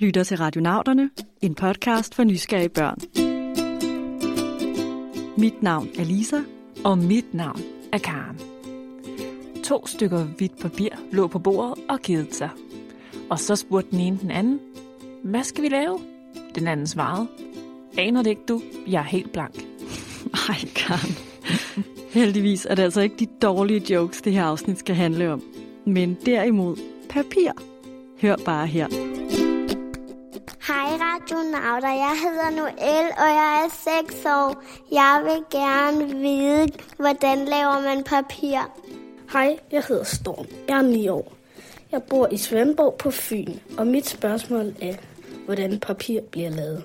lytter til Radionauterne, en podcast for nysgerrige børn. Mit navn er Lisa. Og mit navn er Karen. To stykker hvidt papir lå på bordet og kedede sig. Og så spurgte den ene den anden, hvad skal vi lave? Den anden svarede, aner det ikke du, jeg er helt blank. Ej, Karen. Heldigvis er det altså ikke de dårlige jokes, det her afsnit skal handle om. Men derimod papir. Hør bare her. Hej radionauter, jeg hedder Noel, og jeg er 6 år. Jeg vil gerne vide, hvordan laver man papir? Hej, jeg hedder Storm. Jeg er 9 år. Jeg bor i Svendborg på Fyn, og mit spørgsmål er, hvordan papir bliver lavet.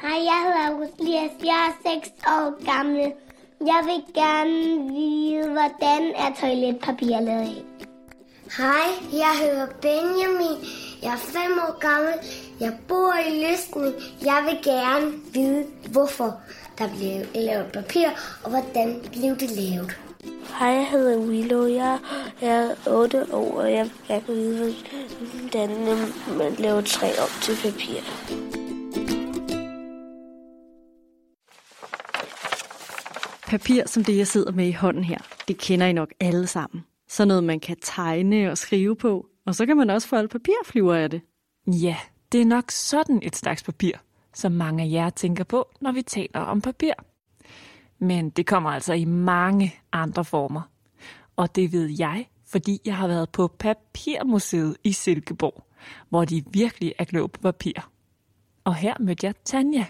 Hej, jeg hedder August Lias. Jeg er 6 år gammel. Jeg vil gerne vide, hvordan er toiletpapir lavet af? Hej, jeg hedder Benjamin. Jeg er 5 år gammel. Jeg bor i Lysning. Jeg vil gerne vide, hvorfor der blev lavet papir, og hvordan blev det lavet. Hej, jeg hedder Willow. Jeg er 8 år, og jeg vil gerne vide, hvordan man laver træ op til papir. Papir som det, jeg sidder med i hånden her, det kender I nok alle sammen. Så noget, man kan tegne og skrive på, og så kan man også få alle papirflyver af det. Ja, det er nok sådan et slags papir, som mange af jer tænker på, når vi taler om papir. Men det kommer altså i mange andre former. Og det ved jeg, fordi jeg har været på Papirmuseet i Silkeborg, hvor de virkelig er kloge på papir. Og her mødte jeg Tanja.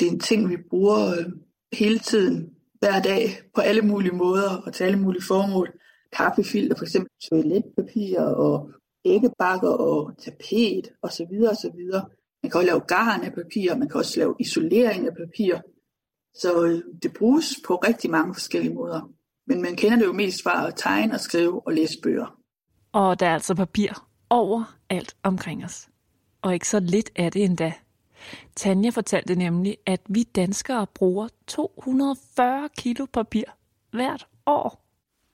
Det er en ting, vi bruger øh, hele tiden, hver dag, på alle mulige måder og til alle mulige formål. Kaffefilter, for eksempel toiletpapir og æggebakker og tapet osv. osv. Man kan også lave garn af papir, man kan også lave isolering af papir. Så øh, det bruges på rigtig mange forskellige måder. Men man kender det jo mest fra at tegne og skrive og læse bøger. Og der er altså papir over alt omkring os. Og ikke så lidt af det endda. Tanja fortalte nemlig, at vi danskere bruger 240 kilo papir hvert år.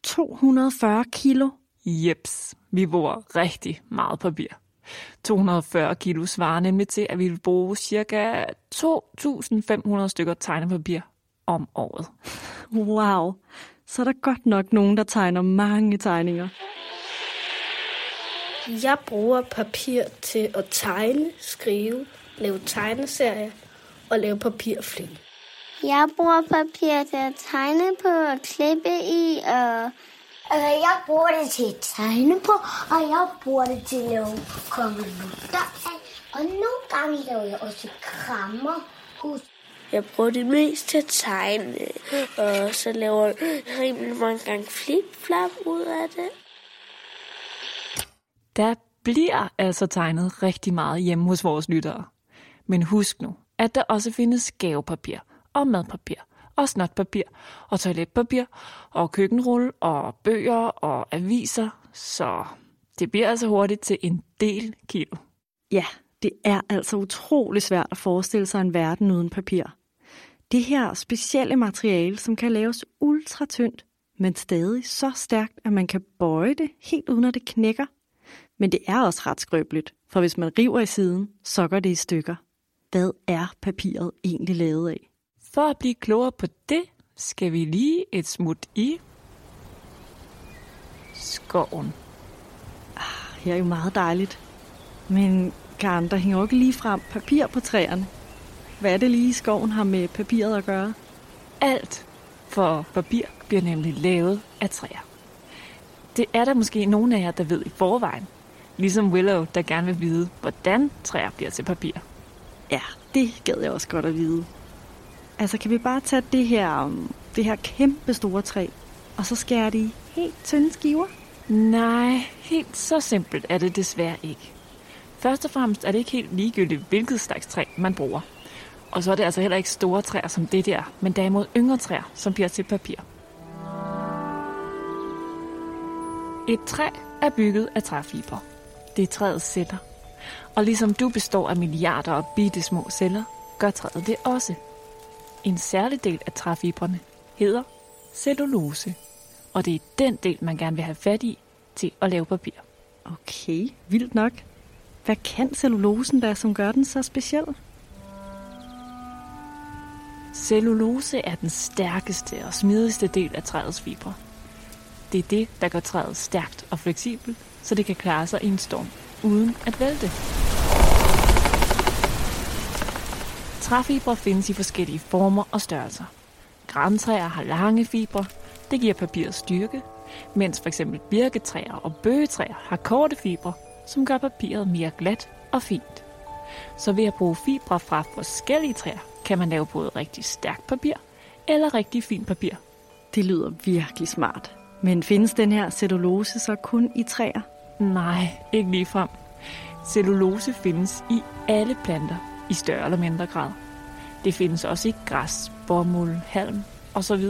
240 kilo? Jeps, vi bruger rigtig meget papir. 240 kilo svarer nemlig til, at vi vil bruge ca. 2.500 stykker tegnepapir om året. Wow, så er der godt nok nogen, der tegner mange tegninger. Jeg bruger papir til at tegne, skrive, lave tegneserier og lave papirfly. Jeg bruger papir til at tegne på og klippe i, og Altså, jeg bruger det til at tegne på, og jeg bruger det til at lave konvolutter af. Og nogle gange laver jeg også krammer. Husk. Jeg bruger det mest til at tegne, og så laver jeg rimelig mange gange flip-flap ud af det. Der bliver altså tegnet rigtig meget hjemme hos vores lyttere. Men husk nu, at der også findes gavepapir og madpapir og snotpapir og toiletpapir og køkkenrulle og bøger og aviser, så det bliver altså hurtigt til en del kilo. Ja, det er altså utrolig svært at forestille sig en verden uden papir. Det her specielle materiale, som kan laves ultra tyndt, men stadig så stærkt, at man kan bøje det helt uden at det knækker. Men det er også ret skrøbeligt, for hvis man river i siden, så går det i stykker. Hvad er papiret egentlig lavet af? For at blive klogere på det, skal vi lige et smut i skoven. Her er jo meget dejligt. Men Karen, der hænger jo ikke lige frem papir på træerne. Hvad er det lige, skoven har med papiret at gøre? Alt for papir bliver nemlig lavet af træer. Det er der måske nogen af jer, der ved i forvejen. Ligesom Willow, der gerne vil vide, hvordan træer bliver til papir. Ja, det gad jeg også godt at vide. Altså, kan vi bare tage det her, um, det her kæmpe store træ, og så skære det i helt tynde skiver? Nej, helt så simpelt er det desværre ikke. Først og fremmest er det ikke helt ligegyldigt, hvilket slags træ man bruger. Og så er det altså heller ikke store træer som det der, men derimod yngre træer, som bliver til papir. Et træ er bygget af træfiber. Det er træets celler. Og ligesom du består af milliarder af bitte små celler, gør træet det også. En særlig del af træfibrene hedder cellulose. Og det er den del, man gerne vil have fat i til at lave papir. Okay, vildt nok. Hvad kan cellulosen da, som gør den så speciel? Cellulose er den stærkeste og smidigste del af træets fibre. Det er det, der gør træet stærkt og fleksibelt, så det kan klare sig i en storm uden at vælte. Træfibre findes i forskellige former og størrelser. Grantræer har lange fibre, det giver papiret styrke, mens f.eks. birketræer og bøgetræer har korte fibre, som gør papiret mere glat og fint. Så ved at bruge fibre fra forskellige træer, kan man lave både rigtig stærkt papir eller rigtig fint papir. Det lyder virkelig smart. Men findes den her cellulose så kun i træer? Nej, ikke lige frem. Cellulose findes i alle planter, i større eller mindre grad. Det findes også i græs, bomuld, halm osv.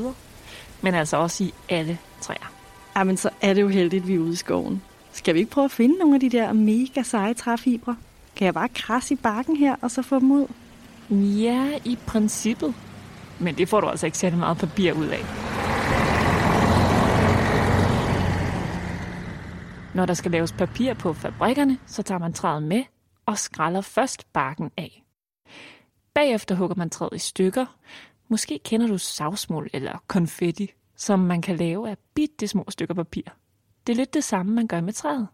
Men altså også i alle træer. Jamen, så er det jo heldigt, at vi er ude i skoven. Skal vi ikke prøve at finde nogle af de der mega seje træfibre? Kan jeg bare krasse i bakken her, og så få dem ud? Ja, i princippet. Men det får du altså ikke særlig meget papir ud af. Når der skal laves papir på fabrikkerne, så tager man træet med og skræller først barken af. Bagefter hugger man træet i stykker. Måske kender du savsmuld eller konfetti, som man kan lave af bitte små stykker papir. Det er lidt det samme, man gør med træet.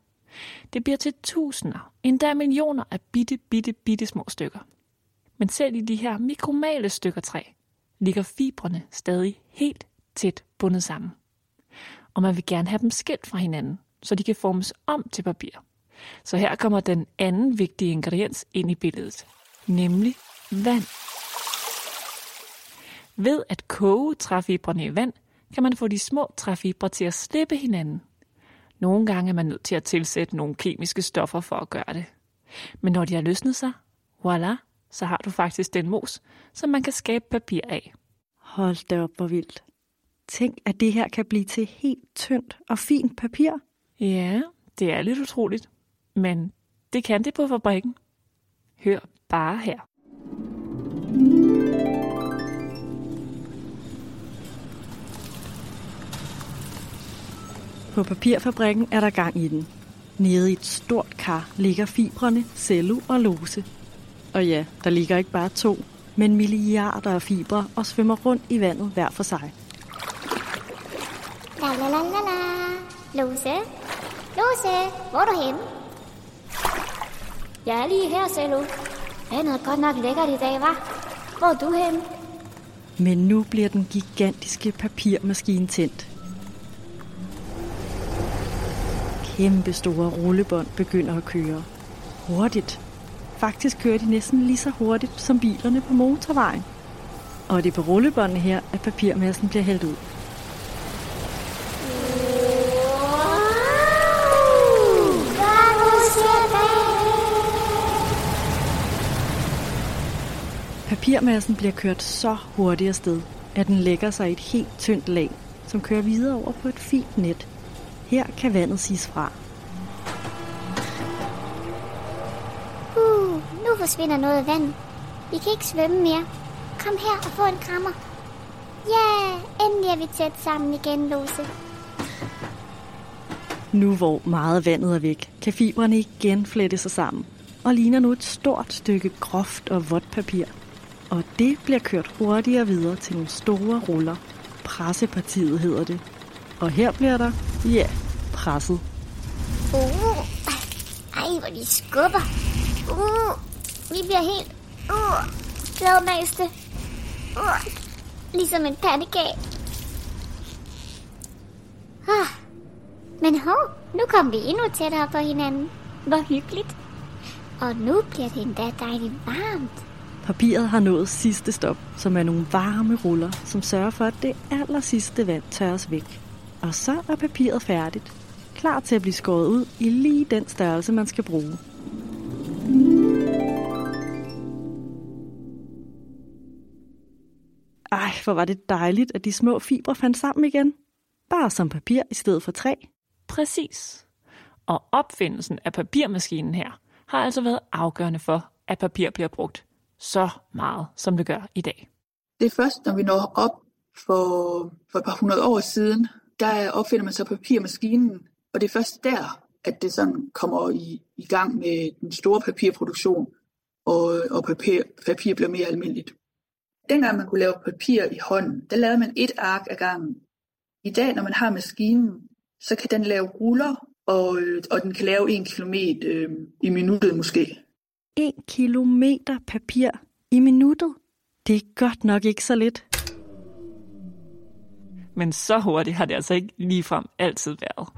Det bliver til tusinder, endda millioner af bitte, bitte, bitte små stykker. Men selv i de her mikromale stykker træ, ligger fibrene stadig helt tæt bundet sammen. Og man vil gerne have dem skilt fra hinanden, så de kan formes om til papir. Så her kommer den anden vigtige ingrediens ind i billedet, nemlig vand. Ved at koge træfibrene i vand, kan man få de små træfibre til at slippe hinanden. Nogle gange er man nødt til at tilsætte nogle kemiske stoffer for at gøre det. Men når de har løsnet sig, voilà, så har du faktisk den mos, som man kan skabe papir af. Hold da op, hvor vildt. Tænk, at det her kan blive til helt tyndt og fint papir. Ja, det er lidt utroligt. Men det kan det på fabrikken. Hør bare her. På papirfabrikken er der gang i den. Nede i et stort kar ligger fibrene, cellu og lose. Og ja, der ligger ikke bare to, men milliarder af fibre og svømmer rundt i vandet hver for sig. La la la la la. Lose? Lose, hvor er du henne? Jeg er lige her, Cello. Vandet er godt nok lækkert i dag, var? Hvor er du henne? Men nu bliver den gigantiske papirmaskine tændt. Kæmpe store rullebånd begynder at køre. Hurtigt. Faktisk kører de næsten lige så hurtigt som bilerne på motorvejen. Og det er på rullebåndene her, at papirmassen bliver hældt ud. Papirmassen bliver kørt så hurtigt afsted, at den lægger sig i et helt tyndt lag, som kører videre over på et fint net. Her kan vandet siges fra. Uh, nu forsvinder noget vand. Vi kan ikke svømme mere. Kom her og få en krammer. Ja, yeah, endelig er vi tæt sammen igen, Lose. Nu hvor meget vandet er væk, kan fibrene igen flette sig sammen og ligner nu et stort stykke groft og vådt papir. Og det bliver kørt hurtigere videre til nogle store ruller. Pressepartiet hedder det. Og her bliver der, ja, presset. Uh, ej, hvor de skubber. Uh, vi bliver helt uh, gladmaste. Uh, ligesom en pandekage. Ah, men hov, nu kom vi endnu tættere på hinanden. Hvor hyggeligt. Og nu bliver det endda dejligt varmt. Papiret har nået sidste stop, som er nogle varme ruller, som sørger for, at det aller sidste vand tørres væk. Og så er papiret færdigt. Klar til at blive skåret ud i lige den størrelse, man skal bruge. Ej, hvor var det dejligt, at de små fibre fandt sammen igen. Bare som papir i stedet for træ. Præcis. Og opfindelsen af papirmaskinen her har altså været afgørende for, at papir bliver brugt så meget, som det gør i dag. Det er først, når vi når op for, for et par hundrede år siden, der opfinder man så papirmaskinen, og det er først der, at det sådan kommer i, i gang med den store papirproduktion, og, og papir, papir bliver mere almindeligt. Dengang man kunne lave papir i hånden, der lavede man et ark ad gangen. I dag, når man har maskinen, så kan den lave ruller, og, og den kan lave en kilometer øh, i minuttet måske. En kilometer papir i minuttet? Det er godt nok ikke så lidt. Men så hurtigt har det altså ikke ligefrem altid været.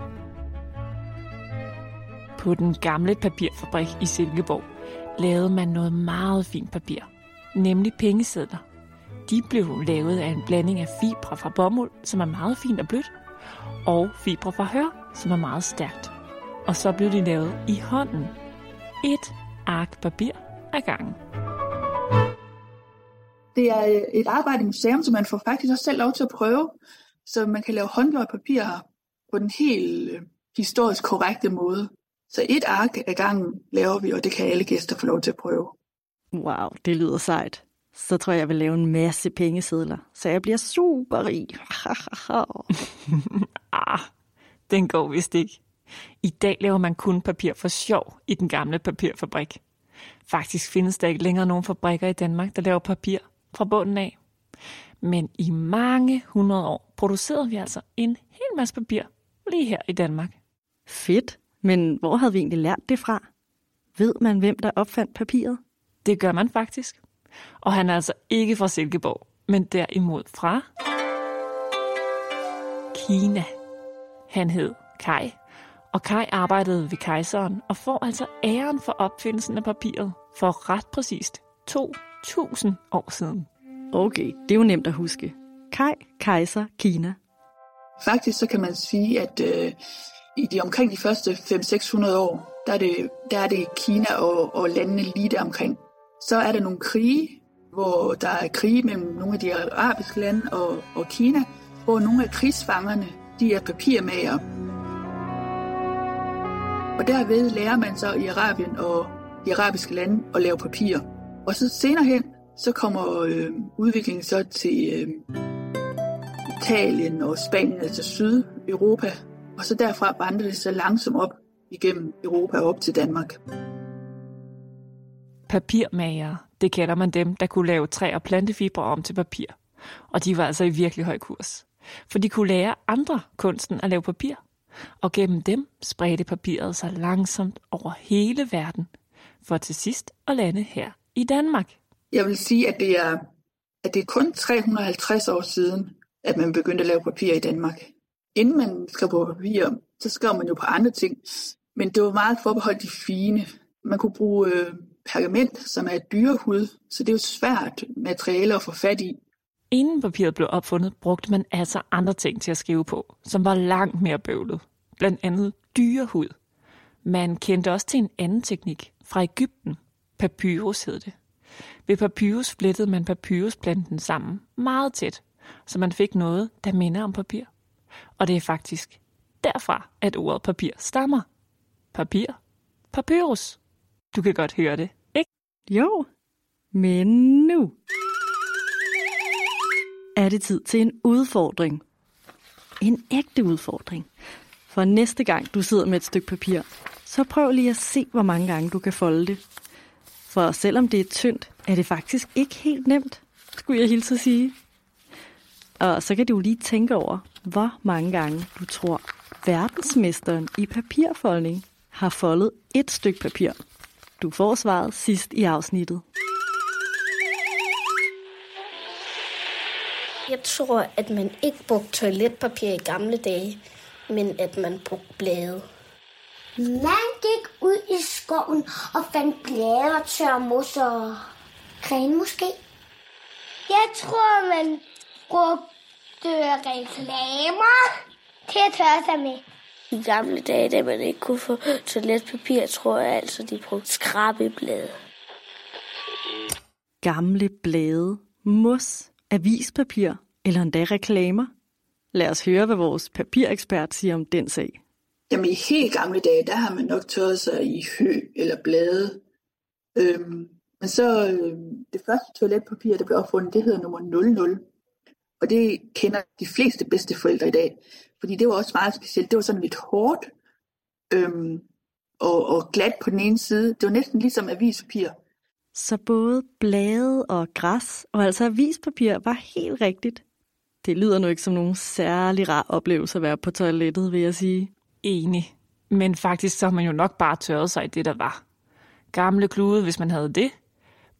På den gamle papirfabrik i Silkeborg lavede man noget meget fint papir, nemlig pengesedler. De blev lavet af en blanding af fibre fra bomuld, som er meget fint og blødt, og fibre fra hør, som er meget stærkt. Og så blev de lavet i hånden. Et ark papir ad gangen. Det er øh, et arbejde i museum, som man får faktisk også selv lov til at prøve, så man kan lave håndgjort papir her på den helt øh, historisk korrekte måde. Så et ark ad gangen laver vi, og det kan alle gæster få lov til at prøve. Wow, det lyder sejt. Så tror jeg, jeg vil lave en masse pengesedler, så jeg bliver super rig. ah, den går vist ikke. I dag laver man kun papir for sjov i den gamle papirfabrik. Faktisk findes der ikke længere nogen fabrikker i Danmark, der laver papir fra bunden af. Men i mange hundrede år producerede vi altså en hel masse papir lige her i Danmark. Fedt. Men hvor havde vi egentlig lært det fra? Ved man, hvem der opfandt papiret? Det gør man faktisk. Og han er altså ikke fra Silkeborg, men derimod fra Kina. Han hed Kai, og Kai arbejdede ved kejseren og får altså æren for opfindelsen af papiret for ret præcist 2000 år siden. Okay, det er jo nemt at huske. Kai, kejser, Kina. Faktisk så kan man sige, at øh, i de omkring de første 500-600 år, der er det, der er det Kina og, og landene lige der omkring. Så er der nogle krige, hvor der er krige mellem nogle af de arabiske lande og, og Kina, hvor nogle af krigsfangerne, de er papirmager. Og derved lærer man så i Arabien og de arabiske lande at lave papir. Og så senere hen, så kommer øh, udviklingen så til øh, Italien og Spanien, altså Sydeuropa, og så derfra vandrer det så langsomt op igennem Europa og op til Danmark. Papirmager, det kalder man dem, der kunne lave træ- og plantefibre om til papir. Og de var altså i virkelig høj kurs. For de kunne lære andre kunsten at lave papir. Og gennem dem spredte papiret sig langsomt over hele verden, for til sidst at lande her i Danmark. Jeg vil sige, at det er, at det er kun 350 år siden, at man begyndte at lave papir i Danmark. Inden man skrev på papir, så skrev man jo på andre ting, men det var meget forbeholdt de fine. Man kunne bruge øh, pergament, som er et dyrehud, så det er jo svært materiale at få fat i. Inden papiret blev opfundet, brugte man altså andre ting til at skrive på, som var langt mere bøvlet. Blandt andet dyrehud. Man kendte også til en anden teknik fra Ægypten. Papyrus hed det. Ved papyrus flettede man papyrusplanten sammen meget tæt, så man fik noget, der minder om papir. Og det er faktisk derfra, at ordet papir stammer. Papir. Papyrus. Du kan godt høre det, ikke? Jo, men nu er det tid til en udfordring. En ægte udfordring. For næste gang du sidder med et stykke papir, så prøv lige at se, hvor mange gange du kan folde det. For selvom det er tyndt, er det faktisk ikke helt nemt, skulle jeg hilse at sige. Og så kan du lige tænke over, hvor mange gange du tror, verdensmesteren i papirfoldning har foldet et stykke papir. Du får svaret sidst i afsnittet. Jeg tror, at man ikke brugte toiletpapir i gamle dage, men at man brugte blade. Man gik ud i skoven og fandt blade og tør mos og gren måske. Jeg tror, man brugte reklamer til at tørre sig med. I gamle dage, da man ikke kunne få toiletpapir, tror jeg altså, de brugte skrabeblade. Gamle blade, mos, avispapir eller endda reklamer. Lad os høre, hvad vores papirekspert siger om den sag. Jamen i helt gamle dage, der har man nok tørret sig i hø eller blade. Øhm, men så øh, det første toiletpapir, der blev opfundet, det hedder nummer 00. Og det kender de fleste bedste forældre i dag. Fordi det var også meget specielt. Det var sådan lidt hårdt. øhm, og, og glat på den ene side. Det var næsten ligesom avispapir. Så både blade og græs og altså avispapir var helt rigtigt. Det lyder nu ikke som nogen særlig rar oplevelse at være på toilettet, vil jeg sige. Enig. Men faktisk så har man jo nok bare tørret sig i det, der var. Gamle klude, hvis man havde det.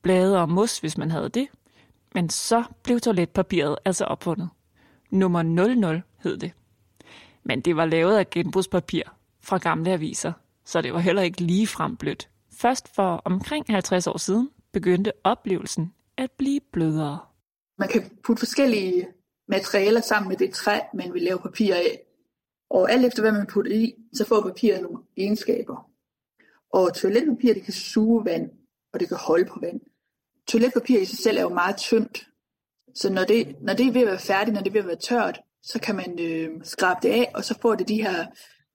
Blade og mos, hvis man havde det. Men så blev toiletpapiret altså opfundet. Nummer 00 hed det. Men det var lavet af genbrugspapir fra gamle aviser, så det var heller ikke lige frem blødt. Først for omkring 50 år siden begyndte oplevelsen at blive blødere. Man kan putte forskellige materialer sammen med det træ, man vil lave papir af. Og alt efter hvad man putter i, så får papiret nogle egenskaber. Og toiletpapir, det kan suge vand, og det kan holde på vand. Toiletpapir i sig selv er jo meget tyndt. Så når det, når det er ved at være færdigt, når det er ved at være tørt, så kan man øh, skrabe det af, og så får det de her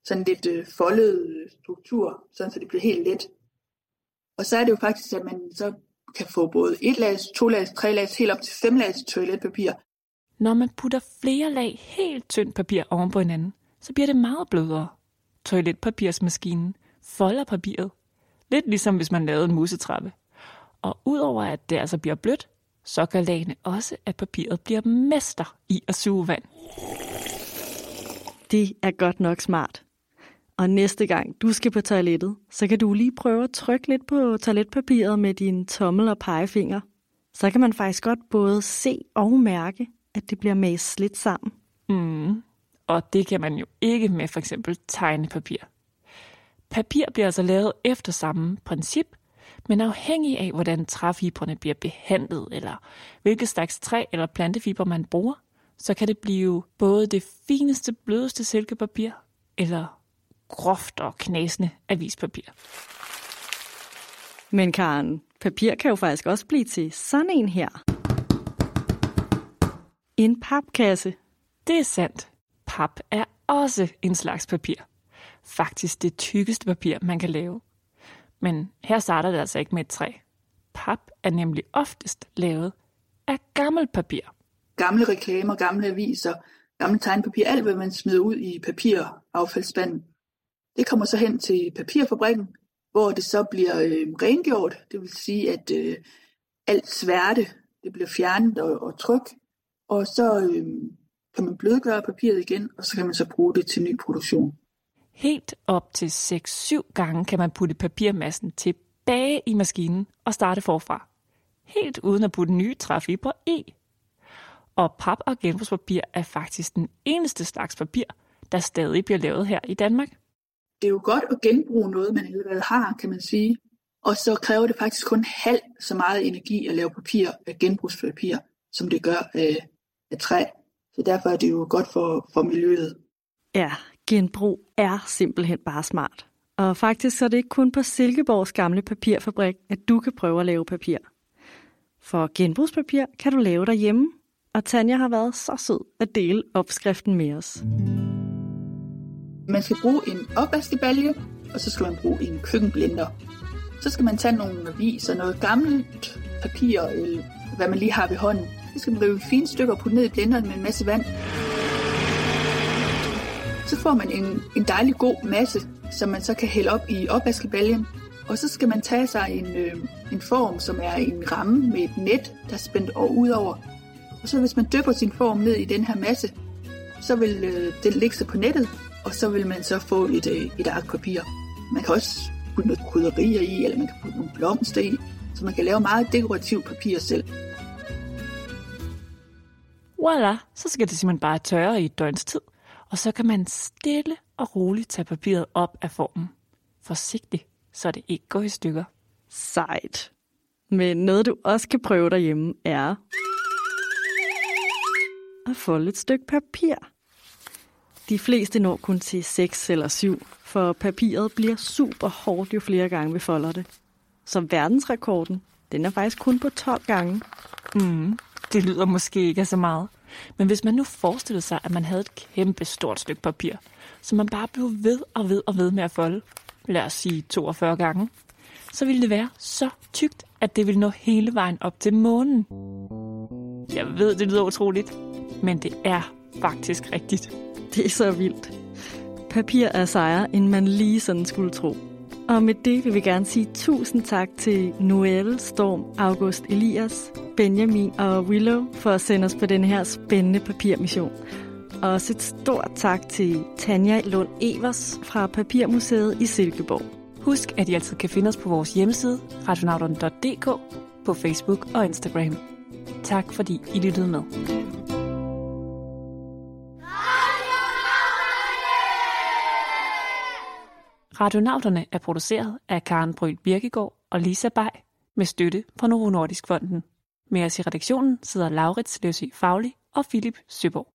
sådan lidt øh, foldede øh, struktur, sådan så det bliver helt let. Og så er det jo faktisk, at man så kan få både et lag, to lag, tre lag, helt op til fem lag toiletpapir. Når man putter flere lag helt tyndt papir oven på hinanden, så bliver det meget blødere. Toiletpapirsmaskinen folder papiret. Lidt ligesom hvis man lavede en musetrappe. Og udover at det altså bliver blødt, så gør lagene også, at papiret bliver mester i at suge vand. Det er godt nok smart. Og næste gang du skal på toilettet, så kan du lige prøve at trykke lidt på toiletpapiret med din tommel og pegefinger. Så kan man faktisk godt både se og mærke, at det bliver mast lidt sammen. Mm. Og det kan man jo ikke med for eksempel tegnepapir. Papir bliver altså lavet efter samme princip, men afhængig af, hvordan træfibrene bliver behandlet, eller hvilket slags træ eller plantefiber man bruger, så kan det blive både det fineste, blødeste silkepapir, eller groft og knasende avispapir. Men Karen, papir kan jo faktisk også blive til sådan en her. En papkasse. Det er sandt. Pap er også en slags papir. Faktisk det tykkeste papir, man kan lave. Men her starter det altså ikke med et træ. Pap er nemlig oftest lavet af gammelt papir. Gamle reklamer, gamle aviser, gamle tegnpapir, alt hvad man smider ud i papiraffaldsspanden. Det kommer så hen til papirfabrikken, hvor det så bliver øh, rengjort. Det vil sige, at øh, alt sværte det bliver fjernet og, og tryk, og så øh, kan man blødgøre papiret igen, og så kan man så bruge det til ny produktion. Helt op til 6-7 gange kan man putte papirmassen tilbage i maskinen og starte forfra. Helt uden at putte nye træfibre i. Og pap og genbrugspapir er faktisk den eneste slags papir, der stadig bliver lavet her i Danmark. Det er jo godt at genbruge noget, man allerede har, kan man sige. Og så kræver det faktisk kun halv så meget energi at lave papir af genbrugspapir, som det gør af, af træ. Så derfor er det jo godt for, for miljøet. Ja, genbrug er simpelthen bare smart. Og faktisk så er det ikke kun på Silkeborgs gamle papirfabrik, at du kan prøve at lave papir. For genbrugspapir kan du lave derhjemme, og Tanja har været så sød at dele opskriften med os. Man skal bruge en opvaskebalje, og så skal man bruge en køkkenblender. Så skal man tage nogle aviser, noget gammelt papir, eller hvad man lige har ved hånden. Så skal man rive fine stykker og putte ned i blenderen med en masse vand. Så får man en, en dejlig god masse, som man så kan hælde op i opvaskebaljen. Og så skal man tage sig en, øh, en form, som er en ramme med et net, der er spændt ud over. Og så hvis man dypper sin form ned i den her masse, så vil øh, den ligge sig på nettet, og så vil man så få et, øh, et ark papir. Man kan også putte noget krydderier i, eller man kan putte nogle blomster i, så man kan lave meget dekorativt papir selv. Voila, så skal det simpelthen bare tørre i et døgns tid, og så kan man stille og roligt tage papiret op af formen. Forsigtigt, så det ikke går i stykker. Sejt. Men noget du også kan prøve derhjemme er at folde et stykke papir. De fleste når kun til 6 eller 7, for papiret bliver super hårdt jo flere gange vi folder det. Så verdensrekorden, den er faktisk kun på 12 gange. Mm, det lyder måske ikke af så meget. Men hvis man nu forestillede sig, at man havde et kæmpe stort stykke papir, som man bare blev ved og ved og ved med at folde, lad os sige 42 gange, så ville det være så tykt, at det ville nå hele vejen op til månen. Jeg ved, det lyder utroligt, men det er faktisk rigtigt. Det er så vildt. papir er sejere, end man lige sådan skulle tro. Og med det vil vi gerne sige tusind tak til Noel, Storm, August Elias, Benjamin og Willow for at sende os på den her spændende papirmission. Og også et stort tak til Tanja Lund Evers fra Papirmuseet i Silkeborg. Husk, at I altid kan finde os på vores hjemmeside, radionauterne.dk, på Facebook og Instagram. Tak fordi I lyttede med. Radionauterne er produceret af Karen Bryl Birkegaard og Lisa Bay med støtte fra Novo Nordisk Fonden. Med os i redaktionen sidder Laurits Løsø Fagli og Philip Søborg.